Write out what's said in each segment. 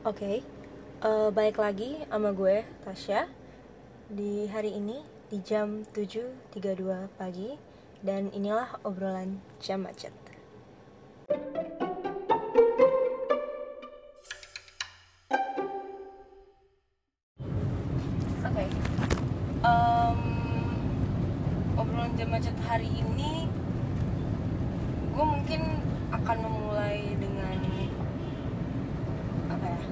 Oke, eh, balik lagi sama gue Tasya Di hari ini di jam 7.32 pagi Dan inilah obrolan jam macet. Oke, em, obrolan jam macet hari ini Gue mungkin akan memulai dengan apa ya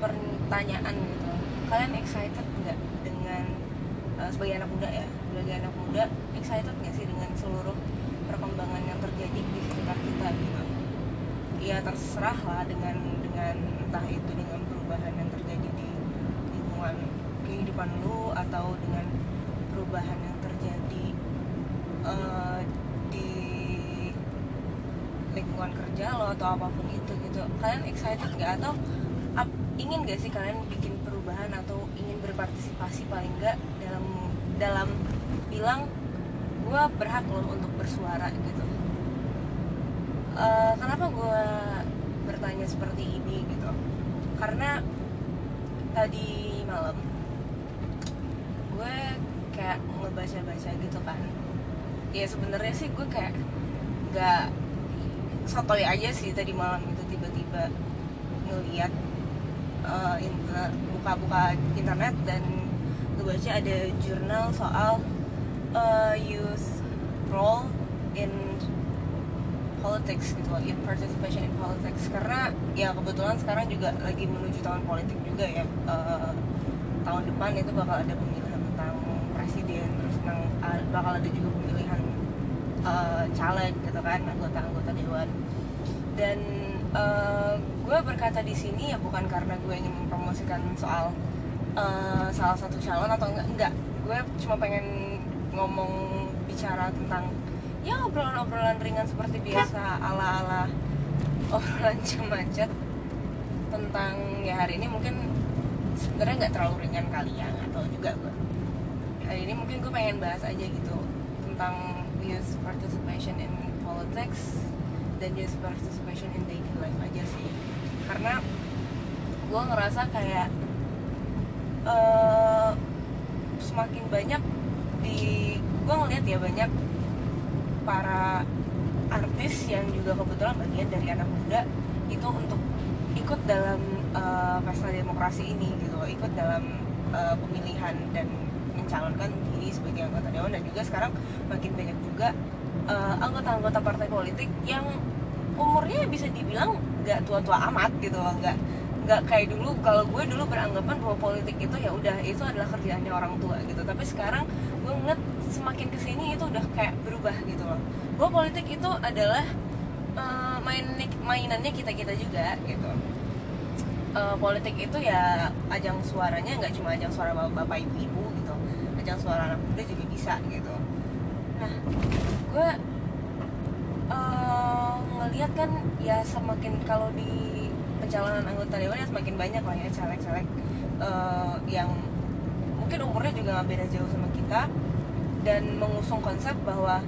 pertanyaan gitu kalian excited nggak dengan eh, sebagai anak muda ya sebagai anak muda excited nggak sih dengan seluruh perkembangan yang terjadi di sekitar kita gitu ya terserah lah dengan dengan entah itu dengan perubahan yang terjadi di lingkungan kehidupan lu atau dengan perubahan yang terjadi eh, di lingkungan kerja lo atau apa pun itu gitu kalian excited nggak atau ap- ingin gak sih kalian bikin perubahan atau ingin berpartisipasi paling nggak dalam dalam bilang gue berhak loh untuk bersuara gitu Eh, kenapa gue bertanya seperti ini gitu karena tadi malam gue kayak ngebaca-baca gitu kan. Ya sebenarnya sih gue kayak nggak sotoy aja sih tadi malam itu tiba-tiba ngeliat eh, inter- buka-buka internet dan gue baca ada jurnal soal eh, youth role in politics gitu in participation in politics. Karena ya kebetulan sekarang juga lagi menuju tahun politik juga ya Eh, tahun depan itu bakal ada pemilihan tentang presiden terus tentang ah, bakal ada juga pemilihan eh, caleg gitu kan anggota-anggota dewan. Dan eh, gue berkata di sini ya bukan karena gue ingin mempromosikan soal eh, salah satu calon atau enggak enggak. Gue cuma pengen ngomong bicara tentang ya obrolan-obrolan ringan seperti biasa ala-ala obrolan macet tentang ya hari ini mungkin sebenarnya nggak terlalu ringan kali ya atau juga gue hari ini mungkin gue pengen bahas aja gitu tentang youth participation in politics dan youth participation in daily life aja sih. Karena gue ngerasa kayak eh semakin banyak di gue ngeliat ya banyak para artis yang juga kebetulan bagian dari anak muda itu untuk ikut dalam eh, pesta demokrasi ini gitu ikut dalam eh, pemilihan dan mencalonkan diri sebagai anggota dewan dan juga sekarang makin banyak juga eh, anggota-anggota partai politik yang umurnya bisa dibilang nggak tua-tua amat gitu loh nggak nggak kayak dulu. Kalau gue dulu beranggapan bahwa politik itu ya udah itu adalah kerjaannya orang tua gitu. Tapi sekarang gue ngeliat semakin ke sini itu udah kayak berubah gitu loh. Bahwa politik itu adalah eh, main mainannya kita kita juga gitu. Eh, politik itu ya ajang suaranya nggak cuma ajang suara bapak, bapak ibu ibu gitu. Ajang suara anak muda juga bisa gitu. Nah gue eh, ngelihat kan ya semakin kalau di pencalonan anggota dewan ya semakin banyak lah ya caleg-caleg eh, yang mungkin umurnya juga beda jauh sama kita dan mengusung konsep bahwa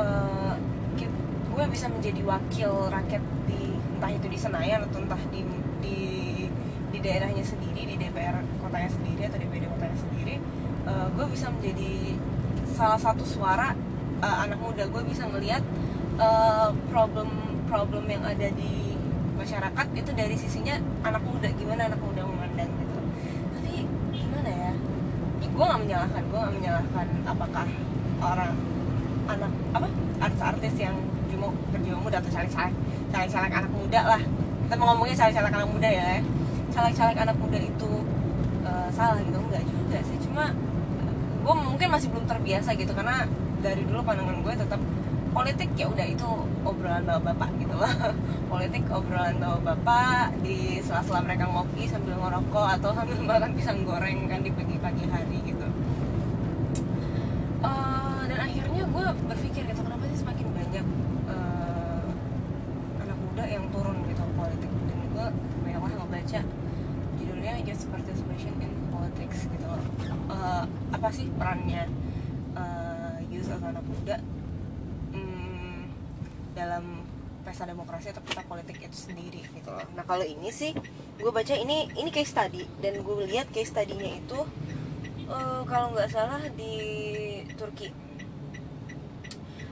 eh, ki- gue bisa menjadi wakil rakyat di entah itu di Senayan atau entah di di di daerahnya sendiri di DPR kotanya sendiri atau DPD kotanya sendiri eh, gue bisa menjadi salah satu suara eh, anak muda. Gue bisa ngelihat eh, problem problem yang ada di masyarakat itu dari sisinya anak muda. Gimana anak muda memandang gitu tapi gimana ya gue nggak menyalahkan gue nggak menyalahkan apakah orang anak apa artis-artis yang berjiwa berjiwa muda atau caleg-caleg caleg-caleg anak muda lah. Kita mau ngomongnya caleg-caleg anak muda ya. Caleg-caleg anak muda itu eh, salah gitu enggak juga sih. Cuma gue mungkin masih belum terbiasa gitu karena dari dulu pandangan gue tetap politik ya udah itu obrolan bapak-bapak gitu loh. Politik obrolan bapak-bapak di sela-sela mereka ngopi sambil ngerokok atau sambil makan pisang goreng kan di pagi-pagi hari gitu. Eh, dan akhirnya gue berpikir gitu kenapa sih semakin banyak eh, anak muda yang turun gitu politik? Dan gue banyak orang ngebaca judulnya Youth Participation in Politics gitu Eh, apa sih perannya eh, youth atau anak muda dalam pesta demokrasi atau pesta politik itu sendiri gitu. Loh nah kalau ini sih gue baca ini ini case study dan gue lihat case studinya itu uh, kalau nggak salah di Turki.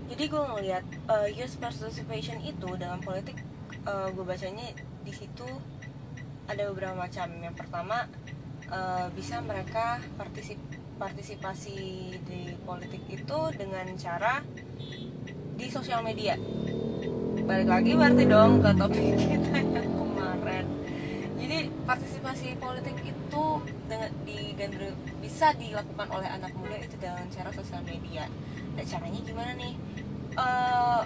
Jadi gue ngeliat uh, youth participation itu dalam politik uh, gue bacanya di situ ada beberapa macam. Yang pertama uh, bisa mereka partisip partisipasi di politik itu dengan cara di sosial media balik lagi berarti dong ke topik kita yang kemarin. Jadi partisipasi politik itu dengan di bisa dilakukan oleh anak muda itu dengan cara sosial media. Dan caranya gimana nih? Uh,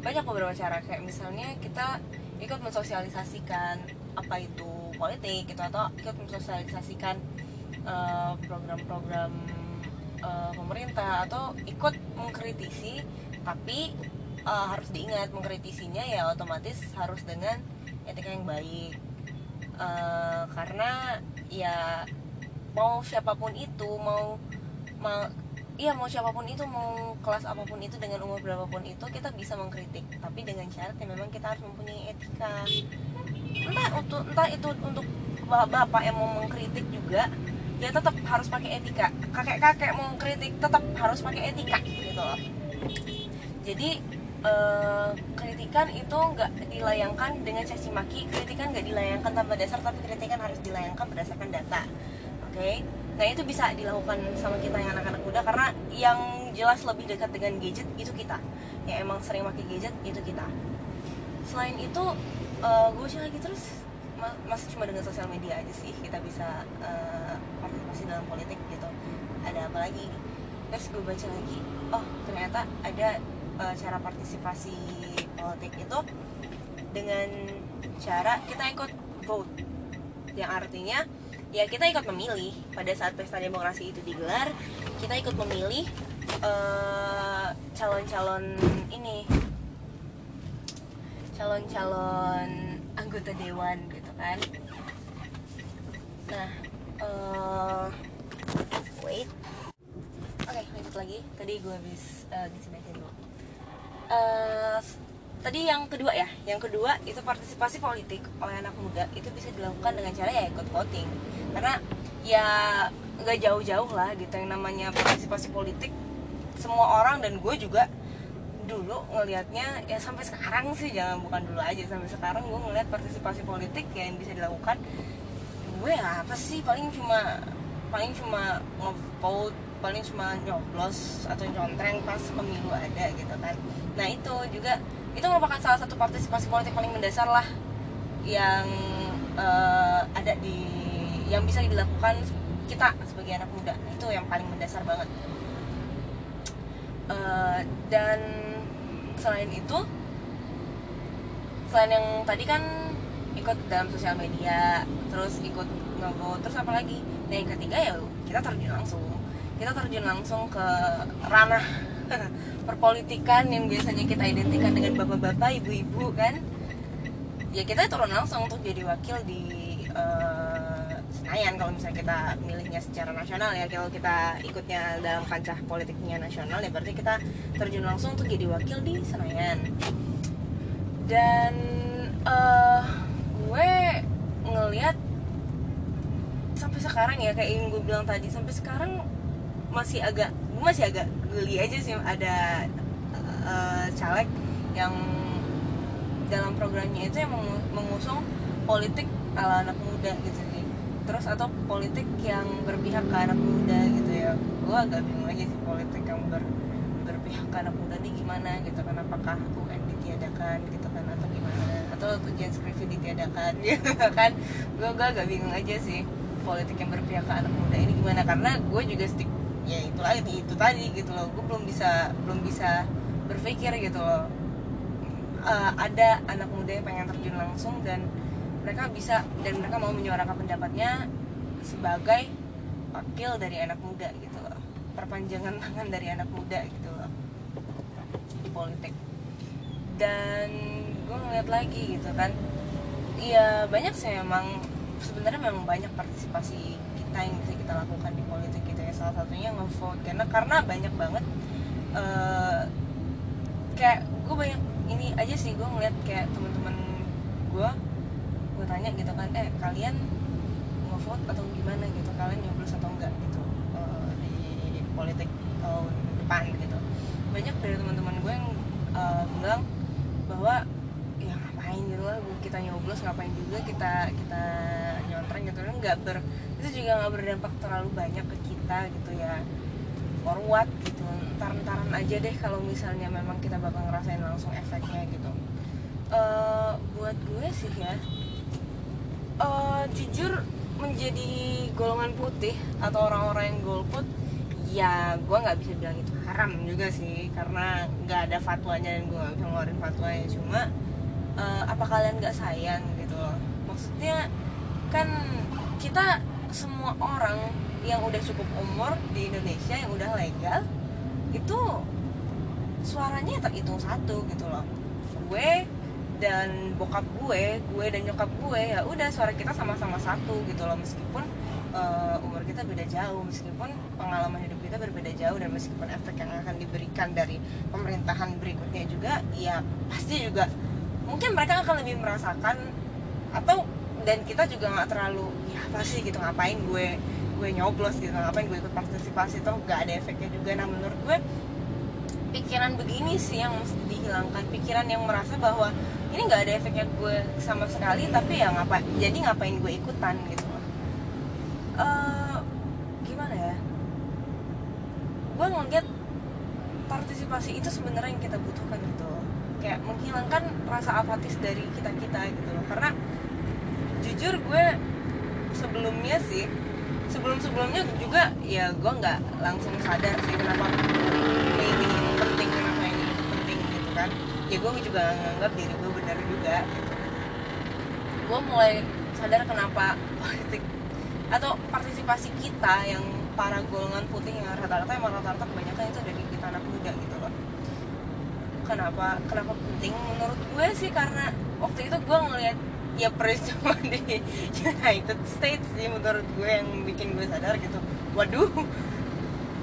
banyak beberapa cara. Kayak misalnya kita ikut mensosialisasikan apa itu politik gitu atau ikut mensosialisasikan eh, program-program uh, pemerintah atau ikut mengkritisi tapi uh, harus diingat mengkritisinya ya otomatis harus dengan etika yang baik. Uh, karena ya mau siapa pun itu mau mau iya mau siapa pun itu mau kelas apa pun itu dengan umur berapapun itu kita bisa mengkritik. Tapi dengan syarat yang memang kita harus mempunyai etika. Entah untuk entah itu untuk bapak yang mau mengkritik juga ya tetap harus pakai etika. Kakek kakek mau mengkritik tetap harus pakai etika gitu loh. Jadi uh, kritikan itu nggak dilayangkan dengan caci maki. Kritikan nggak dilayangkan tanpa dasar tapi kritikan harus dilayangkan berdasarkan data. Oke? Okay? nah itu bisa dilakukan sama kita yang anak-anak muda karena yang jelas lebih dekat dengan gadget itu kita. Yang emang sering pakai gadget itu kita. Selain itu uh, gue sih lagi terus masih cuma dengan sosial media aja sih. Kita bisa uh, partisipasi dalam politik gitu. Ada apa lagi? Terus gue baca lagi oh ternyata ada uh, cara partisipasi politik itu dengan cara kita ikut vote. Yang artinya ya kita ikut memilih. Pada saat pesta demokrasi itu digelar kita ikut memilih eh, calon-calon uh, ini calon-calon anggota dewan gitu kan. Nah uh, wait. Oke okay, lanjut lagi. Tadi gue habis uh, di sini dulu uh, tadi yang kedua ya yang kedua itu partisipasi politik oleh anak muda itu bisa dilakukan dengan cara ya ikut voting. Karena ya nggak jauh-jauh lah gitu yang namanya partisipasi politik semua orang dan gue juga dulu ngelihatnya ya sampai sekarang sih jangan bukan dulu aja sampai sekarang gue ngelihat partisipasi politik yang bisa dilakukan. Gue ya apa sih paling cuma paling cuma ngevote paling cuma nyoblos atau contreng pas pemilu ada gitu kan. Nah itu juga itu merupakan salah satu partisipasi politik paling mendasar lah yang uh, ada di yang bisa dilakukan kita sebagai anak muda. Itu yang paling mendasar banget. Uh, dan selain itu selain yang tadi kan ikut dalam sosial media terus ikut ngobrol terus apa lagi? Nah yang ketiga ya kita terjun langsung kita terjun langsung ke ranah perpolitikan yang biasanya kita identikan dengan bapak-bapak, ibu-ibu kan? Ya kita turun langsung untuk jadi wakil di uh, Senayan kalau misalnya kita milihnya secara nasional ya. Kalau kita ikutnya dalam kancah politiknya nasional ya berarti kita terjun langsung untuk jadi wakil di Senayan. Dan uh, gue ngelihat sampai sekarang ya kayak yang gue bilang tadi sampai sekarang masih agak gue masih agak geli aja sih ada uh, caleg yang dalam programnya itu yang mengusung politik ala anak muda gitu sih. Terus atau politik yang berpihak ke anak muda gitu ya. Gue agak bingung aja sih politik yang ber, berpihak ke anak muda ini gimana gitu kan. Apakah UN ditiadakan gitu kan atau gimana? Atau ujian skripsi ditiadakan gitu kan. Gue agak bingung aja sih politik yang berpihak ke anak muda ini gimana. Karena gue juga stick ya itu lagi itu tadi gitu loh. Gue belum bisa belum bisa berpikir gitu loh. Uh, ada anak muda yang pengen terjun langsung dan mereka bisa dan mereka mau menyuarakan pendapatnya sebagai wakil dari anak muda gitu loh. Perpanjangan tangan dari anak muda gitu loh. Di politik. Dan gue ngeliat lagi gitu kan. Iya banyak sih memang sebenarnya memang banyak partisipasi kita yang bisa kita lakukan di politik gitu ya. Salah satunya ngevote. Karena karena banyak banget uh, kayak gue banyak ini aja sih gue ngeliat kayak temen-temen gue gue tanya gitu kan eh kalian ngevote atau gimana gitu? Kalian nyoblos atau enggak? Gitu eh, di politik tahun depan gitu. Banyak dari teman-teman gue yang eh, bilang bahwa ya ngapain gitu lah kita nyoblos ngapain juga kita kita nyontreng gitu. Nggak ber itu juga nggak berdampak terlalu banyak ke kita gitu ya. For what gitu. Ntar-ntaran aja deh kalau misalnya memang kita bakal ngerasain langsung efeknya gitu. Eh, buat gue sih ya eh, jujur menjadi golongan putih atau orang-orang yang golput ya gue nggak bisa bilang itu haram juga sih. Karena nggak ada fatwanya dan gue nggak bisa ngeluarin fatwanya. Cuma eh, apa kalian nggak sayang gitu loh? Maksudnya kan kita semua orang yang udah cukup umur di Indonesia yang udah legal itu suaranya terhitung satu gitu loh. Gue dan bokap gue gue dan nyokap gue ya udah suara kita sama-sama satu gitu loh. Meskipun eh, umur kita beda jauh meskipun pengalaman hidup kita berbeda jauh dan meskipun efek yang akan diberikan dari pemerintahan berikutnya juga ya pasti juga mungkin mereka akan lebih merasakan atau dan kita juga nggak terlalu ya apa sih gitu ngapain gue gue nyoblos gitu ngapain gue ikut partisipasi toh gak ada efeknya juga. Nah menurut gue pikiran begini sih yang mesti dihilangkan. Pikiran yang merasa bahwa ini nggak ada efeknya gue sama sekali tapi ya ngapain jadi ngapain gue ikutan gitu Eh, gimana ya? Gue ngeliat partisipasi itu sebenarnya yang kita butuhkan gitu kayak menghilangkan rasa apatis dari kita kita gitu loh. Karena jujur gue sebelumnya sih sebelum sebelumnya juga ya gue nggak langsung sadar sih kenapa ini ini ini penting kenapa ini penting gitu kan ya gue juga nganggap diri gue benar juga gitu. gue mulai sadar kenapa politik atau partisipasi kita yang para golongan putih yang rata-rata emang rata-rata kebanyakan itu dari kita anak muda gitu loh kenapa kenapa penting menurut gue sih karena waktu itu gue ngeliat ya peristiwa di United States sih menurut gue yang bikin gue sadar gitu. Waduh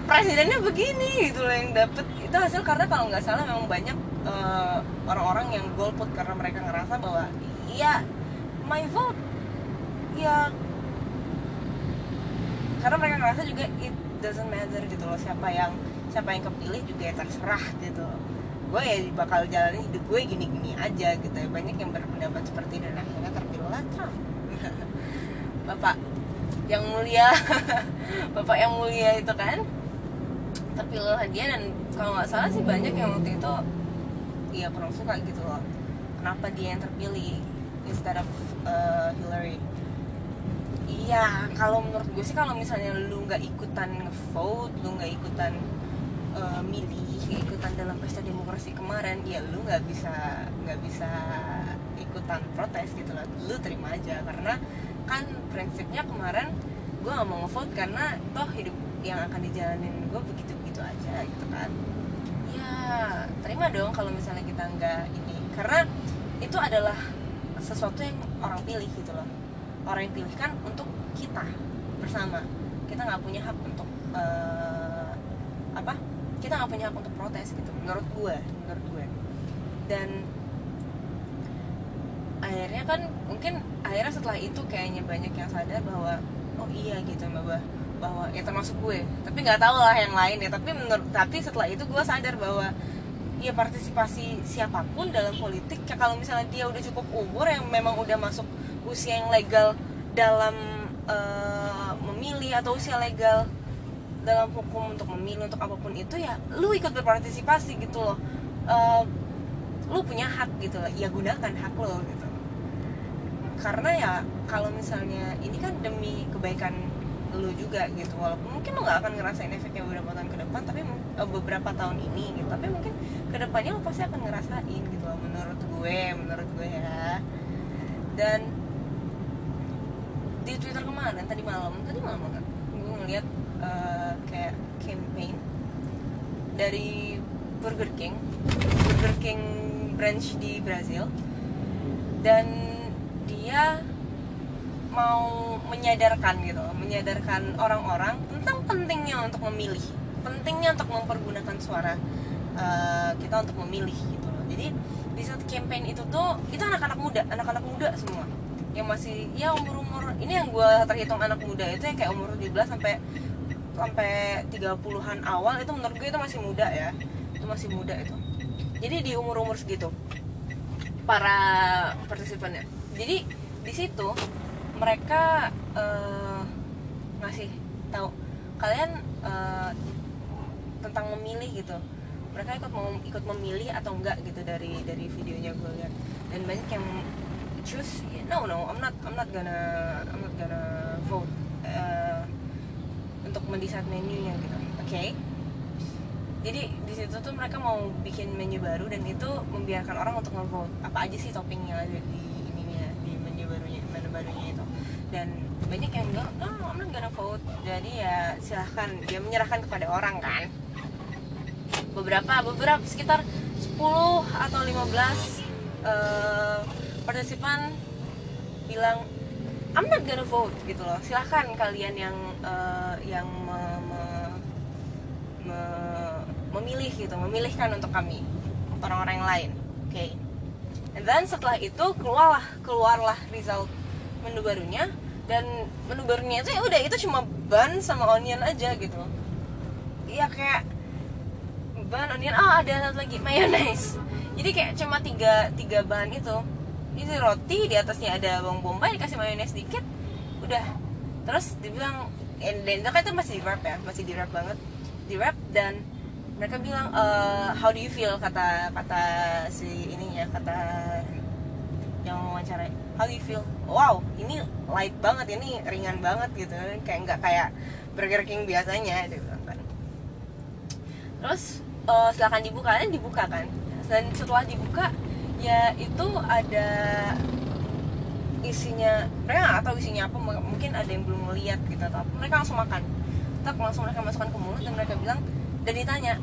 presidennya begini gitu loh yang dapet. Itu hasil karena kalau nggak salah memang banyak eh, orang-orang yang golput karena mereka ngerasa bahwa ya my vote ya. Karena mereka ngerasa juga it doesn't matter gitu loh siapa yang siapa yang kepilih juga ya terserah gitu gue ya bakal jalanin hidup gue gini-gini aja gitu ya. Banyak yang berpendapat seperti dan akhirnya terpilihlah Trump. Bapak yang mulia bapak yang mulia itu kan terpilih dia. Dan kalau nggak salah sih banyak yang waktu itu iya kurang suka gitu loh. Kenapa dia yang terpilih instead of uh, Hillary? Iya kalau menurut gue sih kalau misalnya lu nggak ikutan vote lu nggak ikutan uh, milih ikutan dalam pesta demokrasi kemarin ya lu nggak bisa nggak bisa ikutan protes gitu loh lu terima aja karena kan prinsipnya kemarin gue nggak mau ngevote karena toh hidup yang akan dijalanin gue begitu begitu aja gitu kan. Ya terima dong kalau misalnya kita nggak ini. Karena itu adalah sesuatu yang orang pilih gitu loh. Orang yang pilih kan untuk kita bersama. Kita nggak punya hak untuk eh, apa kita nggak punya hak untuk protes gitu. Menurut gue menurut gue. Dan akhirnya kan mungkin akhirnya setelah itu kayaknya banyak yang sadar bahwa oh iya gitu bahwa bahwa ya termasuk gue. Tapi nggak tahu lah yang lain ya. Tapi menurut tapi setelah itu gue sadar bahwa ya partisipasi siapa pun dalam politik ya kalau misalnya dia udah cukup umur yang memang udah masuk usia yang legal dalam eh, memilih atau usia legal dalam hukum untuk memilih untuk apa pun itu ya lu ikut berpartisipasi gitu loh. Eh, lu punya hak gitu loh. Ya gunakan hak lo gitu. Karena ya kalau misalnya ini kan demi kebaikan lu juga gitu. Walaupun mungkin lu nggak akan ngerasain efeknya beberapa tahun ke depan tapi eh, beberapa tahun ini gitu. Tapi mungkin ke depannya lu pasti akan ngerasain gitu loh menurut gue menurut gue ya. Dan di Twitter kemarin tadi malam tadi malam banget gue ngeliat eh, kayak campaign dari Burger King Burger King branch di Brazil. Dan dia mau menyadarkan gitu menyadarkan orang-orang tentang pentingnya untuk memilih pentingnya untuk mempergunakan suara eh, kita untuk memilih gitu loh. Jadi di saat campaign itu tuh itu anak-anak muda anak-anak muda semua. Yang masih ya umur-umur ini yang gue terhitung anak muda itu yang kayak umur 17 sampai sampai 30-an awal itu menurut gue itu masih muda ya. Itu masih muda itu. Jadi di umur-umur segitu para partisipannya. Jadi di situ mereka eh, ngasih tahu kalian eh, tentang memilih gitu. Mereka ikut mau ikut memilih atau enggak gitu dari dari videonya gue lihat. Dan banyak yang choose no no I'm not I'm not gonna I'm not gonna vote. Eh, untuk mendesain menunya gitu oke? Jadi di situ tuh mereka mau bikin menu baru dan itu membiarkan orang untuk ngevote apa aja sih topping yang ada di ininya di menu barunya menu barunya itu. Dan banyak yang bilang no I'm not gonna vote. Jadi ya silahkan dia menyerahkan kepada orang kan? Beberapa beberapa sekitar 10 atau 15 eh, partisipan bilang I'm not gonna vote gitu loh. Silahkan kalian yang eh, yang me- me- me- memilih gitu memilihkan untuk kami orang-orang yang lain oke. And then setelah itu keluarlah keluarlah result menu barunya dan menu barunya itu ya udah itu cuma bun sama onion aja gitu. Iya kayak bun onion oh ada satu lagi mayonnaise. Jadi kayak cuma tiga tiga bahan itu. Ini roti di atasnya ada bawang bombay dikasih mayonnaise dikit udah. Terus dibilang and then itu kan itu masih di wrap ya masih di wrap banget. Di wrap dan mereka bilang eh, how do you feel? kata kata si ininya kata yang wawancara. How do you feel? Wow ini light banget ini ringan banget gitu. Kayak nggak kayak Burger King biasanya bilang kan. Terus eh, silakan dibuka dan dibuka kan. Dan setelah dibuka ya itu ada isinya mereka nggak tahu isinya apa mungkin ada yang belum melihat gitu apa. Mereka langsung makan. Tetap langsung mereka masukkan ke mulut dan mereka bilang dan ditanya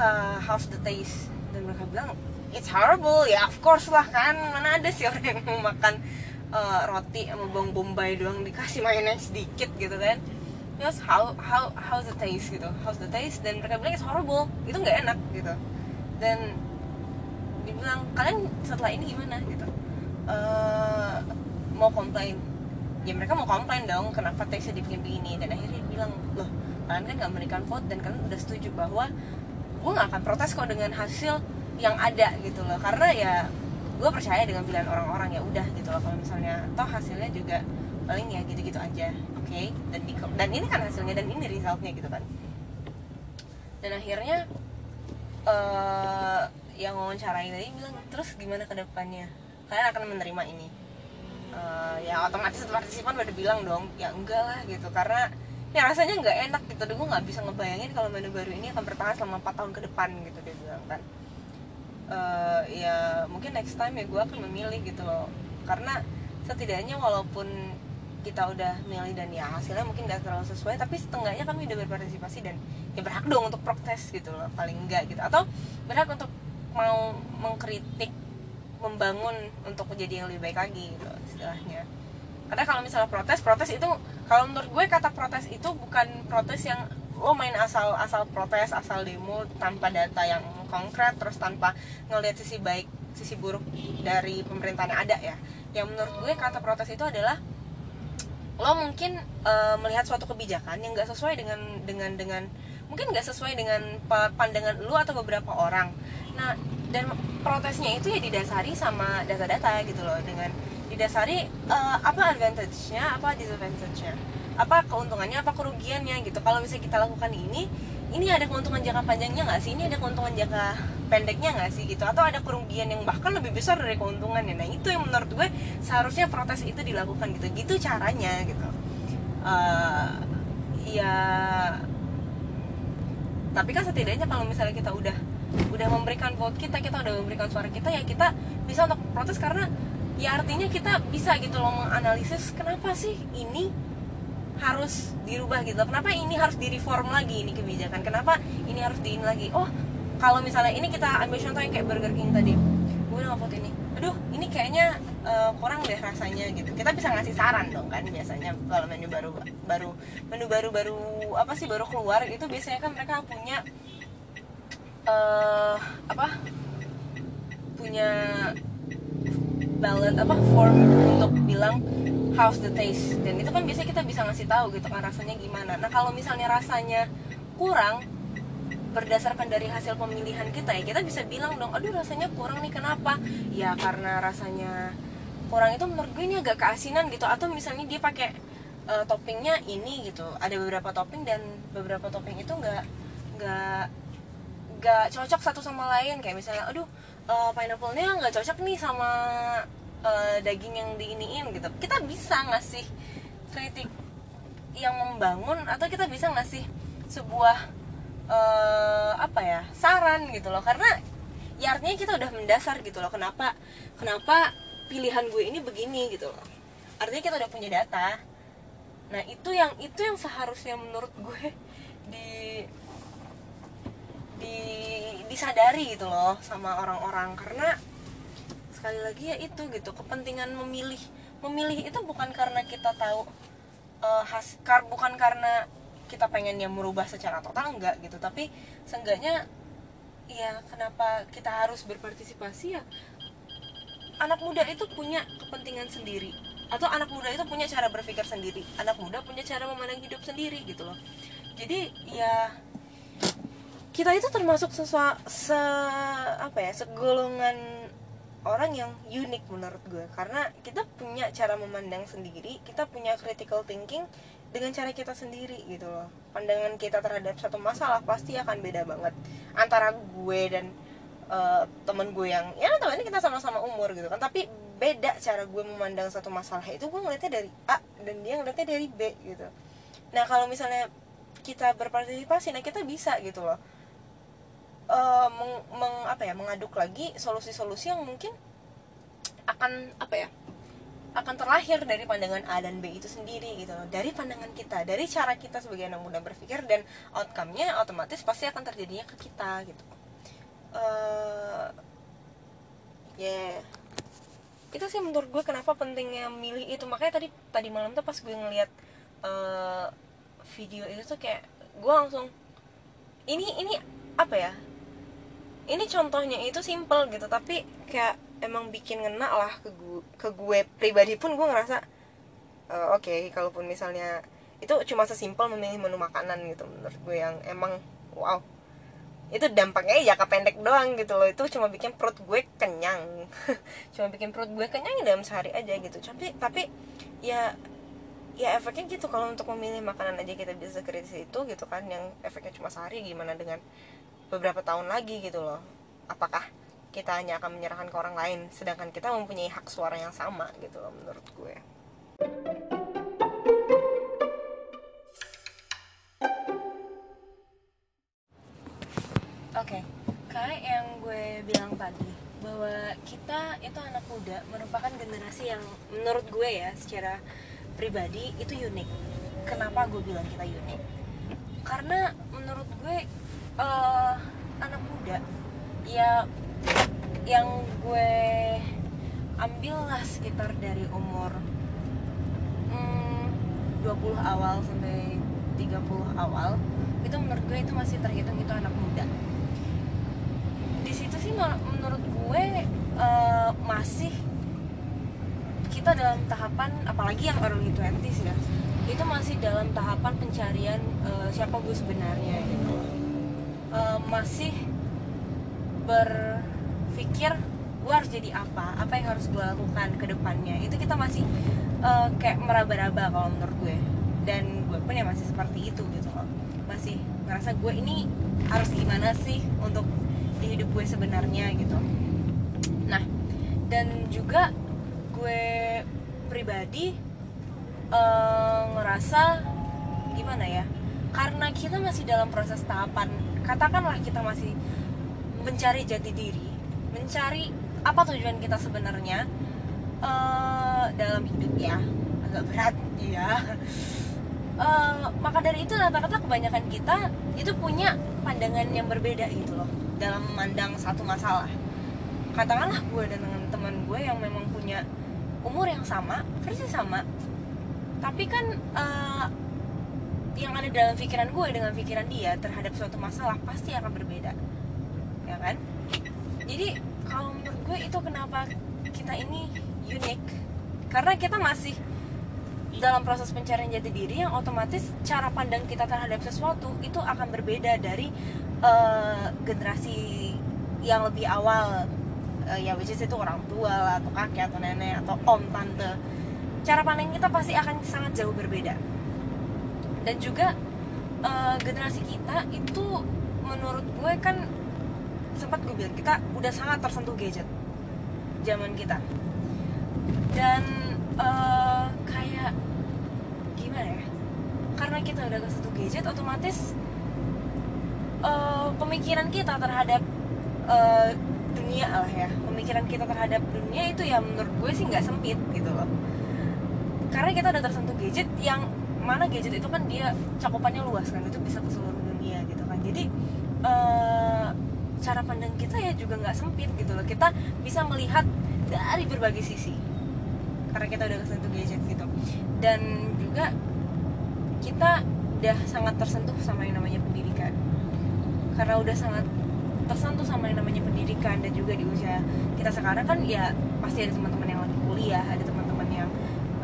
"Uh, how's the taste? Dan mereka bilang it's horrible. Ya of course lah kan. Mana ada sih orang yang mau makan uh, roti sama bawang bombay doang dikasih mayonnaise dikit gitu kan. Terus how how how's the taste? gitu. How's the taste? Dan mereka bilang it's horrible. Itu nggak enak gitu. Dan dibilang kalian setelah ini gimana? gitu Eh, mau komplain. Ya mereka mau komplain dong kenapa taste dibikin begini dan akhirnya dia bilang loh kalian kan nggak memberikan vote dan kalian udah setuju bahwa gue nggak akan protes kok dengan hasil yang ada gitu loh. Karena ya gue percaya dengan pilihan orang-orang ya udah gitu loh. Kalau misalnya toh hasilnya juga paling ya gitu-gitu aja oke? Dan di, dan ini kan hasilnya dan ini resultnya gitu kan. Dan akhirnya eh yang wawancarai tadi bilang terus gimana ke depannya kalian akan menerima ini. Eh, ya otomatis partisipan pada bilang dong ya enggak lah gitu. Karena ya rasanya nggak enak gitu. Dan gue nggak bisa ngebayangin kalau menu baru ini akan bertahan selama 4 tahun ke depan gitu dia bilang kan. Eh, ya mungkin next time ya gue akan memilih gitu loh. Karena setidaknya walaupun kita udah milih dan ya hasilnya mungkin gak terlalu sesuai tapi setengahnya kami udah berpartisipasi dan ya berhak dong untuk protes gitu loh paling enggak gitu. Atau berhak untuk mau mengkritik membangun untuk menjadi yang lebih baik lagi gitu istilahnya. Karena kalau misalnya protes protes itu kalau menurut gue kata protes itu bukan protes yang lo main asal asal protes asal demo tanpa data yang konkret terus tanpa ngelihat sisi baik sisi buruk dari pemerintahan yang ada ya. Yang menurut gue kata protes itu adalah lo mungkin eh, melihat suatu kebijakan yang nggak sesuai dengan dengan dengan mungkin nggak sesuai dengan pa- pandangan lo atau beberapa orang. Nah dan protesnya itu ya didasari sama data-data gitu loh dengan didasari eh, apa advantage-nya apa disadvantage-nya apa keuntungannya apa kerugiannya gitu. Kalau misalnya kita lakukan ini ini ada keuntungan jangka panjangnya nggak sih? Ini ada keuntungan jangka pendeknya nggak sih gitu? Atau ada kerugian yang bahkan lebih besar dari keuntungannya? Nah itu yang menurut gue seharusnya protes itu dilakukan gitu. Gitu caranya gitu. Eh, ya tapi kan setidaknya kalau misalnya kita udah udah memberikan vote kita kita udah memberikan suara kita ya kita bisa untuk protes karena ya artinya kita bisa gitu loh menganalisis kenapa sih ini harus dirubah gitu. Kenapa ini harus direform lagi ini kebijakan? Kenapa ini harus diin lagi? Oh kalau misalnya ini kita ambil contoh yang kayak Burger King tadi. Gue udah ini. Aduh ini kayaknya eh, kurang deh rasanya gitu. Kita bisa ngasih saran dong kan biasanya kalau menu baru baru menu baru baru apa sih baru keluar itu biasanya kan mereka punya eh apa? Punya ballot apa form untuk bilang how's the taste. Dan itu kan biasanya kita bisa ngasih tahu gitu kan rasanya gimana. Nah kalau misalnya rasanya kurang berdasarkan dari hasil pemilihan kita ya kita bisa bilang dong aduh rasanya kurang nih kenapa? Ya karena rasanya kurang itu menurut gue ini agak keasinan gitu. Atau misalnya dia pakai uh, toppingnya ini gitu. Ada beberapa topping dan beberapa topping itu nggak nggak nggak cocok satu sama lain. Kayak misalnya aduh uh, pineapple-nya nggak cocok nih sama uh, daging yang diiniin gitu. Kita bisa ngasih kritik yang membangun atau kita bisa ngasih sebuah uh, apa ya saran gitu loh. Karena ya artinya kita udah mendasar gitu loh. Kenapa kenapa pilihan gue ini begini gitu loh. Artinya kita udah punya data. Nah itu yang itu yang seharusnya menurut gue di di disadari gitu loh sama orang-orang. Karena sekali lagi ya itu gitu kepentingan memilih. Memilih itu bukan karena kita tahu uh, has kar bukan karena kita pengen yang merubah secara total enggak gitu. Tapi seenggaknya ya kenapa kita harus berpartisipasi ya anak muda itu punya kepentingan sendiri. Atau anak muda itu punya cara berpikir sendiri. Anak muda punya cara memandang hidup sendiri gitu loh. Jadi ya kita itu termasuk sesua, se apa ya segolongan orang yang unik menurut gue. Karena kita punya cara memandang sendiri kita punya critical thinking dengan cara kita sendiri gitu loh. Pandangan kita terhadap satu masalah pasti akan beda banget antara gue dan uh, temen gue yang ya temen kita sama-sama umur gitu kan. Tapi beda cara gue memandang satu masalah itu gue ngeliatnya dari A dan dia ngeliatnya dari B gitu. Nah kalau misalnya kita berpartisipasi nah kita bisa gitu loh. Uh, meng, meng apa ya mengaduk lagi solusi-solusi yang mungkin akan apa ya akan terlahir dari pandangan A dan B itu sendiri gitu loh. Dari pandangan kita dari cara kita sebagai anak muda berpikir dan outcome-nya otomatis pasti akan terjadinya ke kita gitu uh, ya. Yeah. itu sih menurut gue kenapa pentingnya milih itu. Makanya tadi tadi malam tuh pas gue ngeliat uh, video itu tuh kayak gue langsung ini ini apa ya? Ini contohnya itu simple gitu. Tapi kayak emang bikin ngena lah ke gue ke gue pribadi pun gue ngerasa uh, oke okay, kalaupun misalnya itu cuma sesimpel memilih menu makanan gitu menurut gue yang emang wow itu dampaknya ya jangka pendek doang gitu loh. Itu cuma bikin perut gue kenyang. Cuma bikin perut gue kenyang dalam sehari aja gitu. Tapi tapi ya ya efeknya gitu. Kalau untuk memilih makanan aja kita bisa kritis itu gitu kan yang efeknya cuma sehari gimana dengan beberapa tahun lagi gitu loh. Apakah kita hanya akan menyerahkan ke orang lain sedangkan kita mempunyai hak suara yang sama gitu loh menurut gue Oke, okay. kayak yang gue bilang tadi bahwa kita itu anak muda merupakan generasi yang menurut gue ya secara pribadi itu unik. Kenapa gue bilang kita unik? Karena menurut gue uh, anak muda ya yang gue ambil lah sekitar dari umur hmm, 20 awal sampai 30 awal itu menurut gue itu masih terhitung itu anak muda sih menurut gue uh, masih kita dalam tahapan apalagi yang early 20s ya itu masih dalam tahapan pencarian uh, siapa gue sebenarnya gitu. Uh, masih berpikir gue harus jadi apa apa yang harus gue lakukan ke depannya. Itu kita masih uh, kayak meraba-raba kalau menurut gue. Dan gue pun ya masih seperti itu gitu loh. Masih ngerasa gue ini harus gimana sih untuk hidup gue sebenarnya gitu. Nah dan juga gue pribadi uh, ngerasa gimana ya karena kita masih dalam proses tahapan katakanlah kita masih mencari jati diri mencari apa tujuan kita sebenarnya uh, dalam hidup ya. Agak berat ya. Uh, maka dari itu rata-rata kebanyakan kita itu punya pandangan yang berbeda gitu loh dalam memandang satu masalah. Katakanlah gue dan dengan teman gue yang memang punya umur yang sama persis sama tapi kan uh, yang ada dalam pikiran gue dengan pikiran dia terhadap suatu masalah pasti akan berbeda ya kan? Jadi kalau menurut gue itu kenapa kita ini unik. Karena kita masih dalam proses pencarian jati diri yang otomatis cara pandang kita terhadap sesuatu itu akan berbeda dari uh, generasi yang lebih awal. Uh, ya which is itu orang tua lah, atau kakek atau nenek atau om tante. Cara pandang kita pasti akan sangat jauh berbeda. Dan juga uh, generasi kita itu menurut gue kan sempat gue bilang kita udah sangat tersentuh gadget zaman kita. Dan uh, gimana ya? Karena kita udah kesentuh gadget otomatis uh, pemikiran kita terhadap uh, dunia lah ya. Pemikiran kita terhadap dunia itu ya menurut gue sih nggak sempit gitu loh. Karena kita udah tersentuh gadget yang mana gadget itu kan dia cakupannya luas kan itu bisa ke seluruh dunia gitu kan. Jadi uh, cara pandang kita ya juga nggak sempit gitu loh. Kita bisa melihat dari berbagai sisi. Karena kita udah kesentuh gadget gitu. Dan juga kita udah sangat tersentuh sama yang namanya pendidikan. Karena udah sangat tersentuh sama yang namanya pendidikan dan juga di usia kita sekarang kan ya pasti ada teman-teman yang lagi kuliah ada teman-teman yang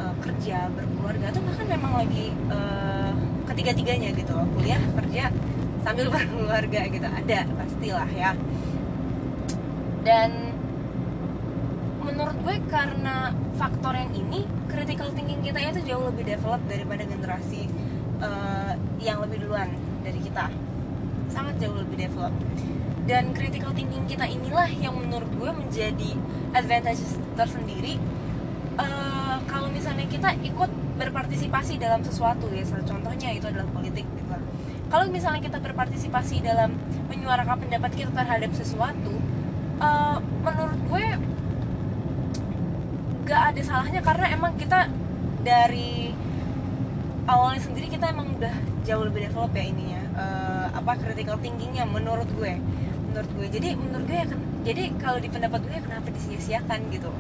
uh, kerja berkeluarga atau bahkan memang lagi uh, ketiga-tiganya gitu loh kuliah kerja sambil berkeluarga gitu ada pastilah ya. Dan menurut gue karena faktor yang ini critical thinking kita itu jauh lebih develop daripada generasi uh, yang lebih duluan dari kita. Sangat jauh lebih develop. Dan critical thinking kita inilah yang menurut gue menjadi advantage tersendiri. Uh, kalau misalnya kita ikut berpartisipasi dalam sesuatu ya salah contohnya itu adalah politik gitu kalau misalnya kita berpartisipasi dalam menyuarakan pendapat kita terhadap sesuatu uh, menurut gue gak ada salahnya karena emang kita dari awalnya sendiri kita emang udah jauh lebih develop ya ininya. Uh, apa critical thinkingnya menurut gue. Menurut gue. Jadi menurut gue ya kan jadi kalau di pendapat gue ya kenapa disia-siakan gitu?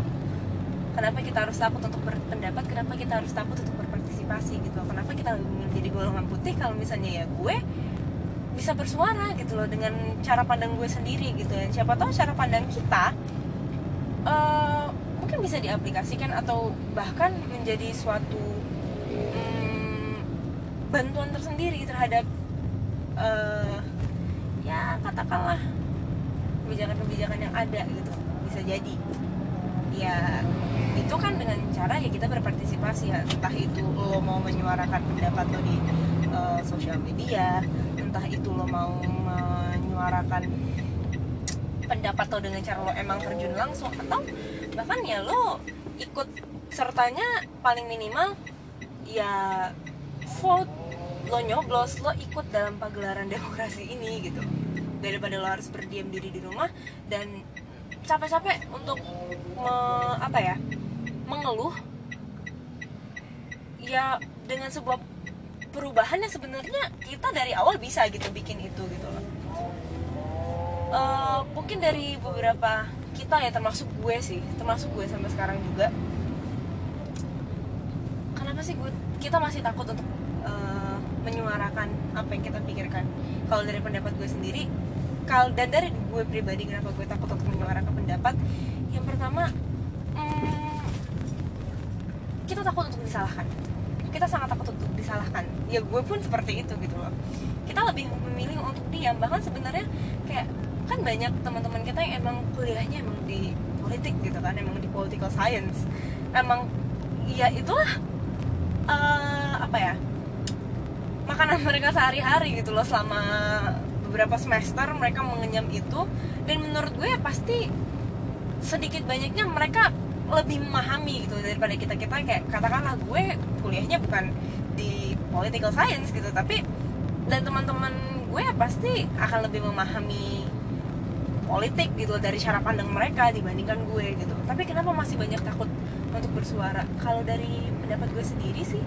Kenapa kita harus takut untuk berpendapat? Kenapa kita harus takut untuk berpartisipasi gitu? Kenapa kita menjadi golongan putih kalau misalnya ya gue bisa bersuara gitu loh dengan cara pandang gue sendiri gitu ya? Siapa tahu cara pandang kita uh, bisa diaplikasikan atau bahkan menjadi suatu um, bantuan tersendiri terhadap uh, ya katakanlah kebijakan-kebijakan yang ada gitu. Bisa jadi. Ya itu kan dengan cara ya kita berpartisipasi ya. Entah itu lo mau menyuarakan pendapat lo di uh, sosial media entah itu lo mau menyuarakan pendapat lo dengan cara lo emang terjun langsung atau bahkan ya lo ikut sertanya paling minimal ya vote lo nyoblos lo ikut dalam pagelaran demokrasi ini gitu. Daripada lo harus berdiam diri di rumah dan capek-capek untuk me, apa ya mengeluh. Ya dengan sebuah perubahan yang sebenarnya kita dari awal bisa gitu bikin itu gitu loh. Uh, mungkin dari beberapa kita ya termasuk gue sih termasuk gue sampai sekarang juga. Kenapa sih gue kita masih takut untuk uh, menyuarakan apa yang kita pikirkan? Kalau dari pendapat gue sendiri kal dan dari gue pribadi kenapa gue takut untuk menyuarakan pendapat? Yang pertama hmm, kita takut untuk disalahkan. Kita sangat takut untuk disalahkan. Ya gue pun seperti itu gitu loh. Kita lebih memilih untuk diam bahkan sebenarnya kayak kan banyak teman-teman kita yang emang kuliahnya emang di politik gitu kan emang di political science. Emang ya itulah uh, apa ya makanan mereka sehari-hari gitu loh selama beberapa semester mereka mengenyam itu. Dan menurut gue ya pasti sedikit banyaknya mereka lebih memahami gitu daripada kita kita kayak katakanlah gue kuliahnya bukan di political science gitu tapi dan teman-teman gue ya pasti akan lebih memahami politik gitu dari cara pandang mereka dibandingkan gue gitu. Tapi kenapa masih banyak takut untuk bersuara? Kalau dari pendapat gue sendiri sih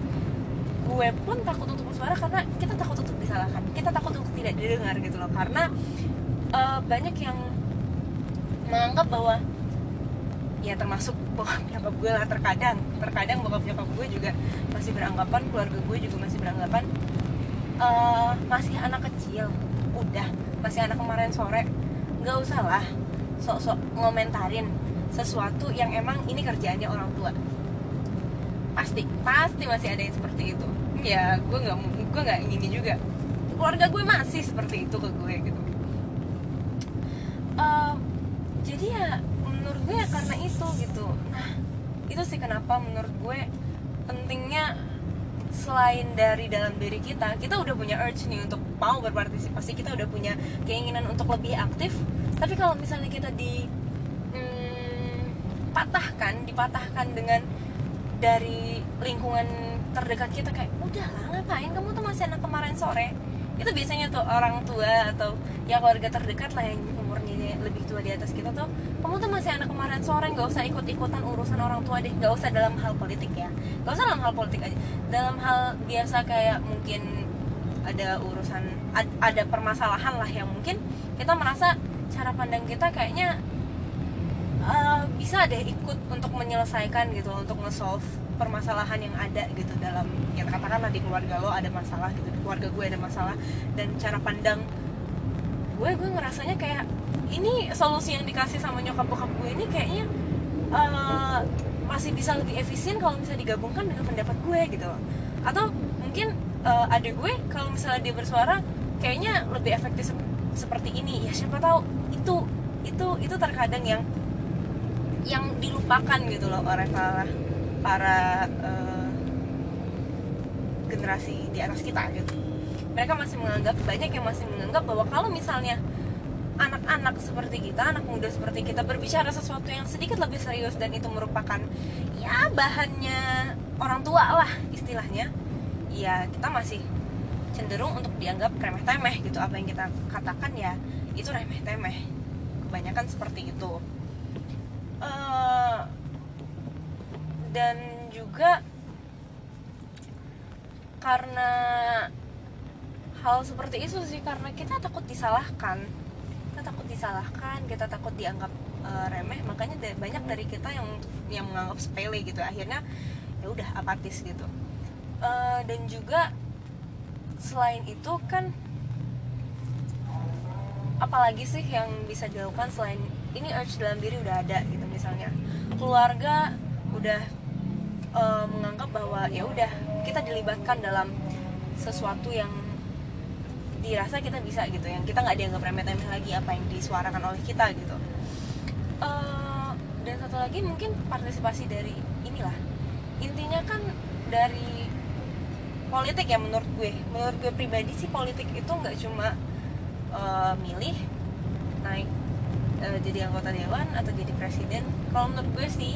gue pun takut untuk bersuara karena kita takut untuk disalahkan. Kita takut untuk tidak didengar gitu loh. Karena uh, banyak yang menganggap bahwa ya termasuk bokap nyokap gue lah terkadang terkadang bokap nyokap gue juga masih beranggapan keluarga gue juga masih beranggapan uh, masih anak kecil udah masih anak kemarin sore nggak usah lah. Sok-sok ngomentarin sesuatu yang emang ini kerjaannya orang tua. Pasti pasti masih ada yang seperti itu. Ya gue nggak gue nggak ingin juga. Keluarga gue masih seperti itu ke gue gitu. Uh, jadi ya menurut gue ya karena itu gitu. Nah itu sih kenapa menurut gue pentingnya selain dari dalam diri kita kita udah punya urge nih untuk mau berpartisipasi kita udah punya keinginan untuk lebih aktif tapi kalau misalnya kita di hmm, patahkan dipatahkan dengan dari lingkungan terdekat kita kayak udah lah ngapain? Kamu tuh masih anak kemarin sore. Itu biasanya tuh orang tua atau ya keluarga terdekat lah yang umurnya lebih tua di atas kita tuh kamu tuh masih anak kemarin sore nggak usah ikut ikutan urusan orang tua deh. Nggak usah dalam hal politik ya. Nggak usah dalam hal politik aja. Dalam hal biasa kayak mungkin ada urusan ada permasalahan lah yang mungkin kita merasa cara pandang kita kayaknya uh, bisa deh ikut untuk menyelesaikan gitu untuk nge-solve permasalahan yang ada gitu dalam ya katakanlah di keluarga lo ada masalah gitu di keluarga gue ada masalah dan cara pandang gue gue ngerasanya kayak ini solusi yang dikasih sama nyokap bokap gue ini kayaknya uh, masih bisa lebih efisien kalau misalnya digabungkan dengan pendapat gue gitu atau mungkin uh, ada gue kalau misalnya dia bersuara kayaknya lebih efektif seperti ini ya siapa tahu itu itu itu terkadang yang yang dilupakan gitu loh oleh para para uh, generasi di atas kita gitu. Mereka masih menganggap banyak yang masih menganggap bahwa kalau misalnya anak-anak seperti kita, anak muda seperti kita berbicara sesuatu yang sedikit lebih serius dan itu merupakan ya bahannya orang tua lah istilahnya, ya kita masih cenderung untuk dianggap remeh temeh gitu. Apa yang kita katakan ya itu remeh temeh kebanyakan seperti itu. Uh, dan juga karena hal seperti itu sih karena kita takut disalahkan. Kita takut disalahkan kita takut dianggap uh, remeh. Makanya banyak dari kita yang yang menganggap sepele gitu. Akhirnya ya udah apatis gitu. Uh, dan juga selain itu kan apalagi sih yang bisa dilakukan selain ini urge dalam diri udah ada gitu misalnya. Keluarga udah uh, menganggap bahwa ya udah kita dilibatkan dalam sesuatu yang dirasa kita bisa gitu yang kita nggak dianggap remeh-temeh lagi apa yang disuarakan oleh kita gitu. Uh, dan satu lagi mungkin partisipasi dari inilah. Intinya kan dari politik ya menurut gue. Menurut gue pribadi sih politik itu nggak cuma uh, milih naik uh, jadi anggota dewan atau jadi presiden. Kalau menurut gue sih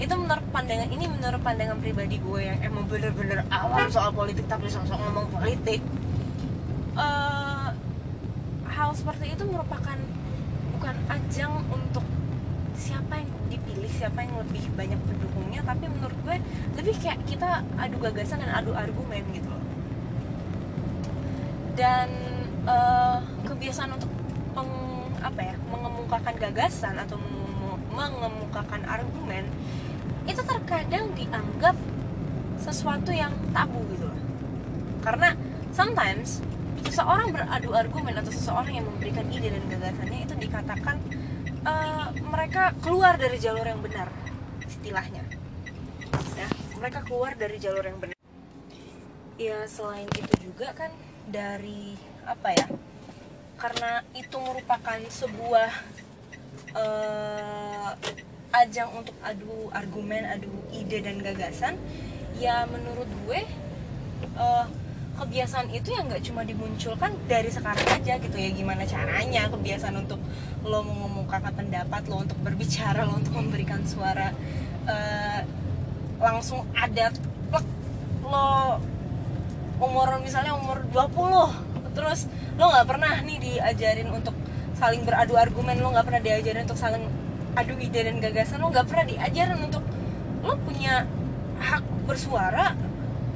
itu menurut pandangan ini menurut pandangan pribadi gue yang emang bener-bener awam soal politik tapi sosok ngomong politik. Uh, hal seperti itu merupakan bukan ajang untuk siapa yang siapa yang lebih banyak pendukungnya tapi menurut gue lebih kayak kita adu gagasan dan adu argumen gitu loh. Dan uh, kebiasaan untuk peng, apa ya mengemukakan gagasan atau mengemukakan argumen itu terkadang dianggap sesuatu yang tabu gitu loh. Karena sometimes seseorang beradu argumen atau seseorang yang memberikan ide dan gagasannya itu dikatakan uh, mereka keluar dari jalur yang benar istilahnya. Ya mereka keluar dari jalur yang benar. Ya selain itu juga kan dari apa ya karena itu merupakan sebuah uh, ajang untuk adu argumen, adu ide dan gagasan, ya menurut gue uh, kebiasaan itu yang nggak cuma dimunculkan dari sekarang aja gitu ya. Gimana caranya kebiasaan untuk lo mengemukakan pendapat lo untuk berbicara lo untuk memberikan suara uh, langsung ada plek, lo umur misalnya umur 20 terus lo nggak pernah nih diajarin untuk saling beradu argumen lo nggak pernah diajarin untuk saling adu ide dan gagasan lo nggak pernah diajarin untuk lo punya hak bersuara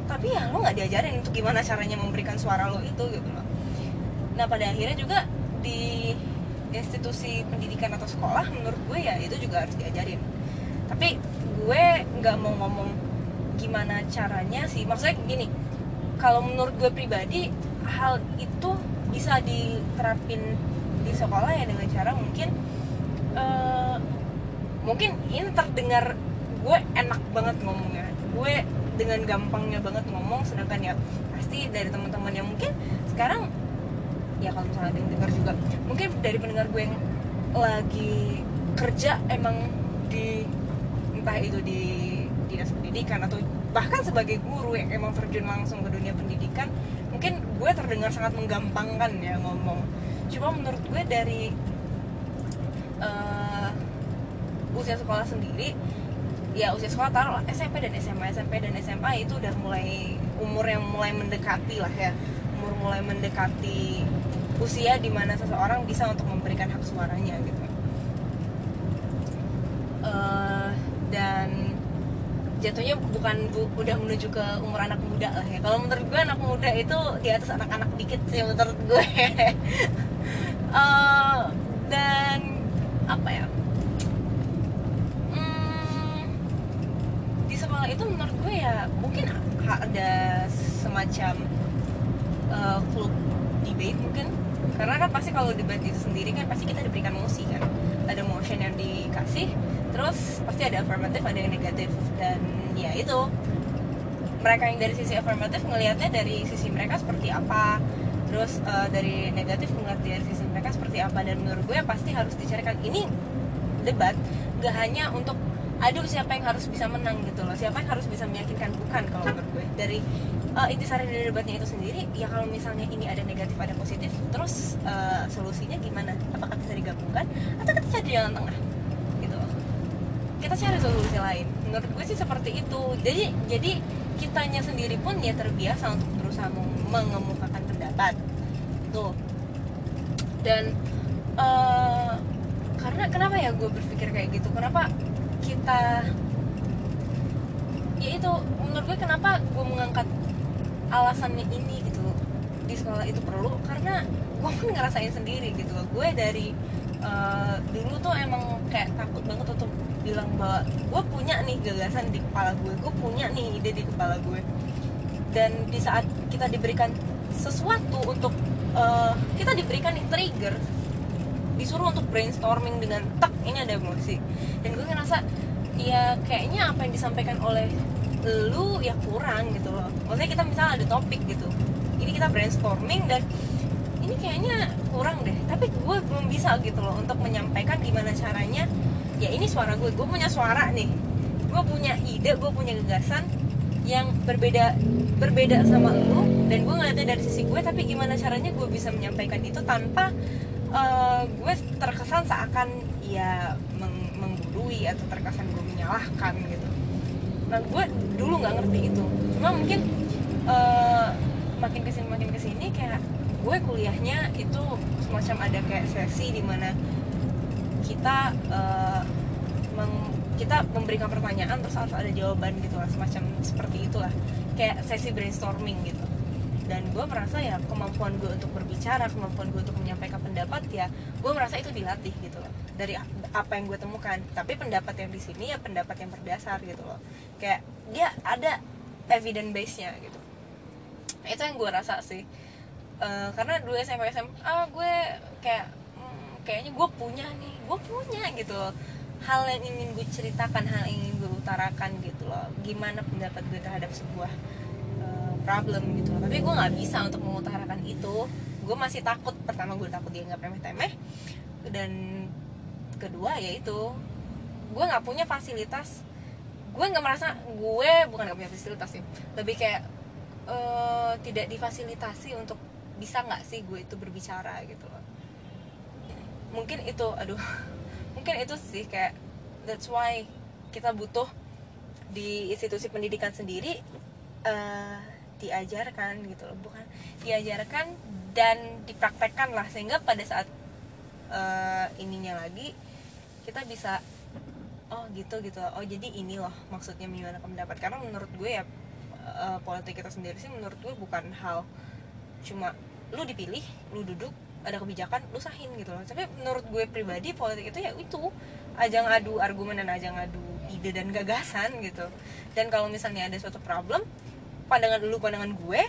tapi ya lo nggak diajarin untuk gimana caranya memberikan suara lo itu gitu loh. Nah pada akhirnya juga di institusi pendidikan atau sekolah menurut gue ya itu juga harus diajarin. Tapi gue nggak mau ngomong gimana caranya sih. Maksudnya gini kalau menurut gue pribadi hal itu bisa diterapin di sekolah ya dengan cara mungkin eh, mungkin ini terdengar gue enak banget ngomongnya. Gue dengan gampangnya banget ngomong sedangkan ya pasti dari teman-teman yang mungkin sekarang ya kalau misalnya ada yang dengar juga mungkin dari pendengar gue yang lagi kerja emang di entah itu di dinas pendidikan atau bahkan sebagai guru yang emang terjun langsung ke dunia pendidikan mungkin gue terdengar sangat menggampangkan ya ngomong. Cuma menurut gue dari eh, usia sekolah sendiri ya usia sekolah taruh SMP dan SMA SMP dan SMA itu udah mulai umur yang mulai mendekati lah ya. Umur mulai mendekati usia di mana seseorang bisa untuk memberikan hak suaranya gitu. Eh, dan jatuhnya bukan bu- udah menuju ke umur anak muda lah ya. Kalau menurut gue anak muda itu di atas anak-anak dikit sih menurut gue. Eh, dan apa ya Hmm, di sekolah itu menurut gue ya mungkin ada semacam uh, debate mungkin. Karena kan pasti kalau debat itu sendiri kan pasti kita diberikan mosi kan. Ada motion yang dikasih terus pasti ada affirmative ada yang negatif. Dan ya itu. Mereka yang dari sisi affirmative ngelihatnya dari sisi mereka seperti apa. Terus uh, dari negatif ngeliat dari sisi mereka seperti apa. Dan menurut gue pasti harus dicarikan. Ini debat gak hanya untuk aduh siapa yang harus bisa menang gitu loh. Siapa yang harus bisa meyakinkan? Bukan kalau menurut gue. Dari uh, intisari dari debatnya itu sendiri ya kalau misalnya ini ada negatif ada positif terus uh, solusinya gimana? Apakah bisa digabungkan atau kita cari jalan tengah? Gitu loh. Kita cari solusi lain. Menurut gue sih seperti itu. Jadi jadi kitanya sendiri pun ya terbiasa untuk berusaha meng- mengemukakan pendapat. Itu dan eh, karena kenapa ya gue berpikir kayak gitu? Kenapa kita ya itu menurut gue kenapa gue mengangkat alasannya ini gitu di sekolah itu perlu? Karena gue pun ngerasain sendiri gitu loh. Gue dari eh, dulu tuh emang kayak takut banget untuk bilang bahwa gue punya nih gagasan di kepala gue gue punya nih ide di kepala gue. Dan di saat kita diberikan sesuatu untuk eh, kita diberikan nih trigger disuruh untuk brainstorming dengan tak ini ada emosi. Dan gue ngerasa ya kayaknya apa yang disampaikan oleh lu ya kurang gitu loh. Maksudnya kita misalnya ada topik gitu ini kita brainstorming dan ini kayaknya kurang deh. Tapi gue belum bisa gitu loh untuk menyampaikan gimana caranya. Ya ini suara gue gue punya suara nih. Gue punya ide gue punya gagasan yang berbeda berbeda sama lu dan gue ngeliatnya dari sisi gue tapi gimana caranya gue bisa menyampaikan itu tanpa eh, gue terkesan seakan ya meng- menggurui atau terkesan gue menyalahkan gitu. Nah gue dulu nggak ngerti itu. Cuma mungkin eh, makin ke sini makin ke sini kayak gue kuliahnya itu semacam ada kayak sesi di mana kita eh, meng- kita memberikan pertanyaan terus harus ada jawaban gitu lah semacam seperti itulah. Kayak sesi brainstorming gitu. Dan gue merasa ya kemampuan gue untuk berbicara kemampuan gue untuk menyampaikan pendapat ya gue merasa itu dilatih gitu loh dari apa yang gue temukan. Tapi pendapat yang di sini ya pendapat yang berdasar gitu loh. Kayak dia ada evidence base nya gitu. Itu yang gue rasa sih. Eh, karena dulu SMP SMA gue kayak hmm, kayaknya gue punya nih gue punya gitu loh. Hal yang ingin gue ceritakan hal yang ingin gue utarakan gitu loh. Gimana pendapat gue terhadap sebuah eh, problem gitu loh. Tapi gue nggak bisa untuk mengutarakan itu. Gue masih takut. Pertama gue takut dianggap remeh-temeh. Dan kedua yaitu gue nggak punya fasilitas. Gue nggak merasa gue bukan nggak punya fasilitas sih. Lebih kayak eh, tidak difasilitasi untuk bisa nggak sih gue itu berbicara gitu loh. Mungkin itu aduh mungkin itu sih kayak that's why kita butuh di institusi pendidikan sendiri eh, diajarkan gitu loh. Bukan diajarkan dan dipraktekkan lah. Sehingga pada saat eh, ininya lagi kita bisa oh gitu gitu. Oh jadi ini loh maksudnya menyuarakan pendapat. Karena menurut gue ya eh, politik kita sendiri sih menurut gue bukan hal cuma lu dipilih lu duduk ada kebijakan lu sahin gitu loh. Tapi menurut gue pribadi politik itu ya itu ajang adu argumen dan ajang adu ide dan gagasan gitu. Dan kalau misalnya ada suatu problem pandangan lu pandangan gue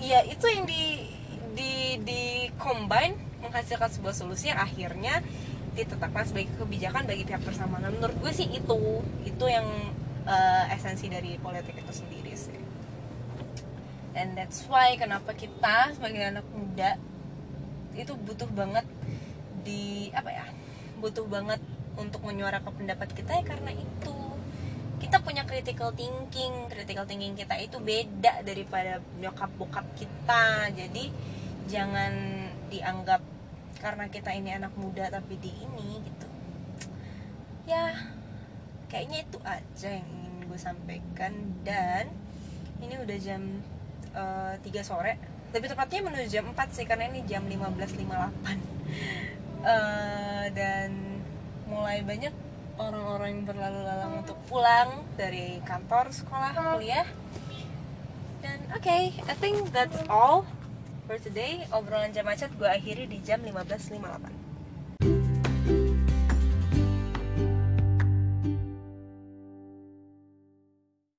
ya itu yang di di di combine menghasilkan sebuah solusi yang akhirnya ditetapkan sebagai kebijakan bagi pihak bersamaan menurut gue sih itu itu yang uh, esensi dari politik itu sendiri sih. And that's why kenapa kita sebagai anak muda itu butuh banget di apa ya butuh banget untuk menyuarakan pendapat kita ya karena itu. Kita punya critical thinking critical thinking kita itu beda daripada nyokap bokap kita. Jadi jangan dianggap karena kita ini anak muda tapi di ini gitu. Ya kayaknya itu aja yang ingin gue sampaikan. Dan ini udah jam uh, eh, 3 sore. Tapi tepatnya menuju jam 4 sih karena ini jam 15.58 uh, eh, dan mulai banyak orang-orang yang berlalu lalang untuk pulang dari kantor, sekolah, kuliah. Dan oke, okay, I think that's all for today. Obrolan jam macet gue akhiri di jam 15.58.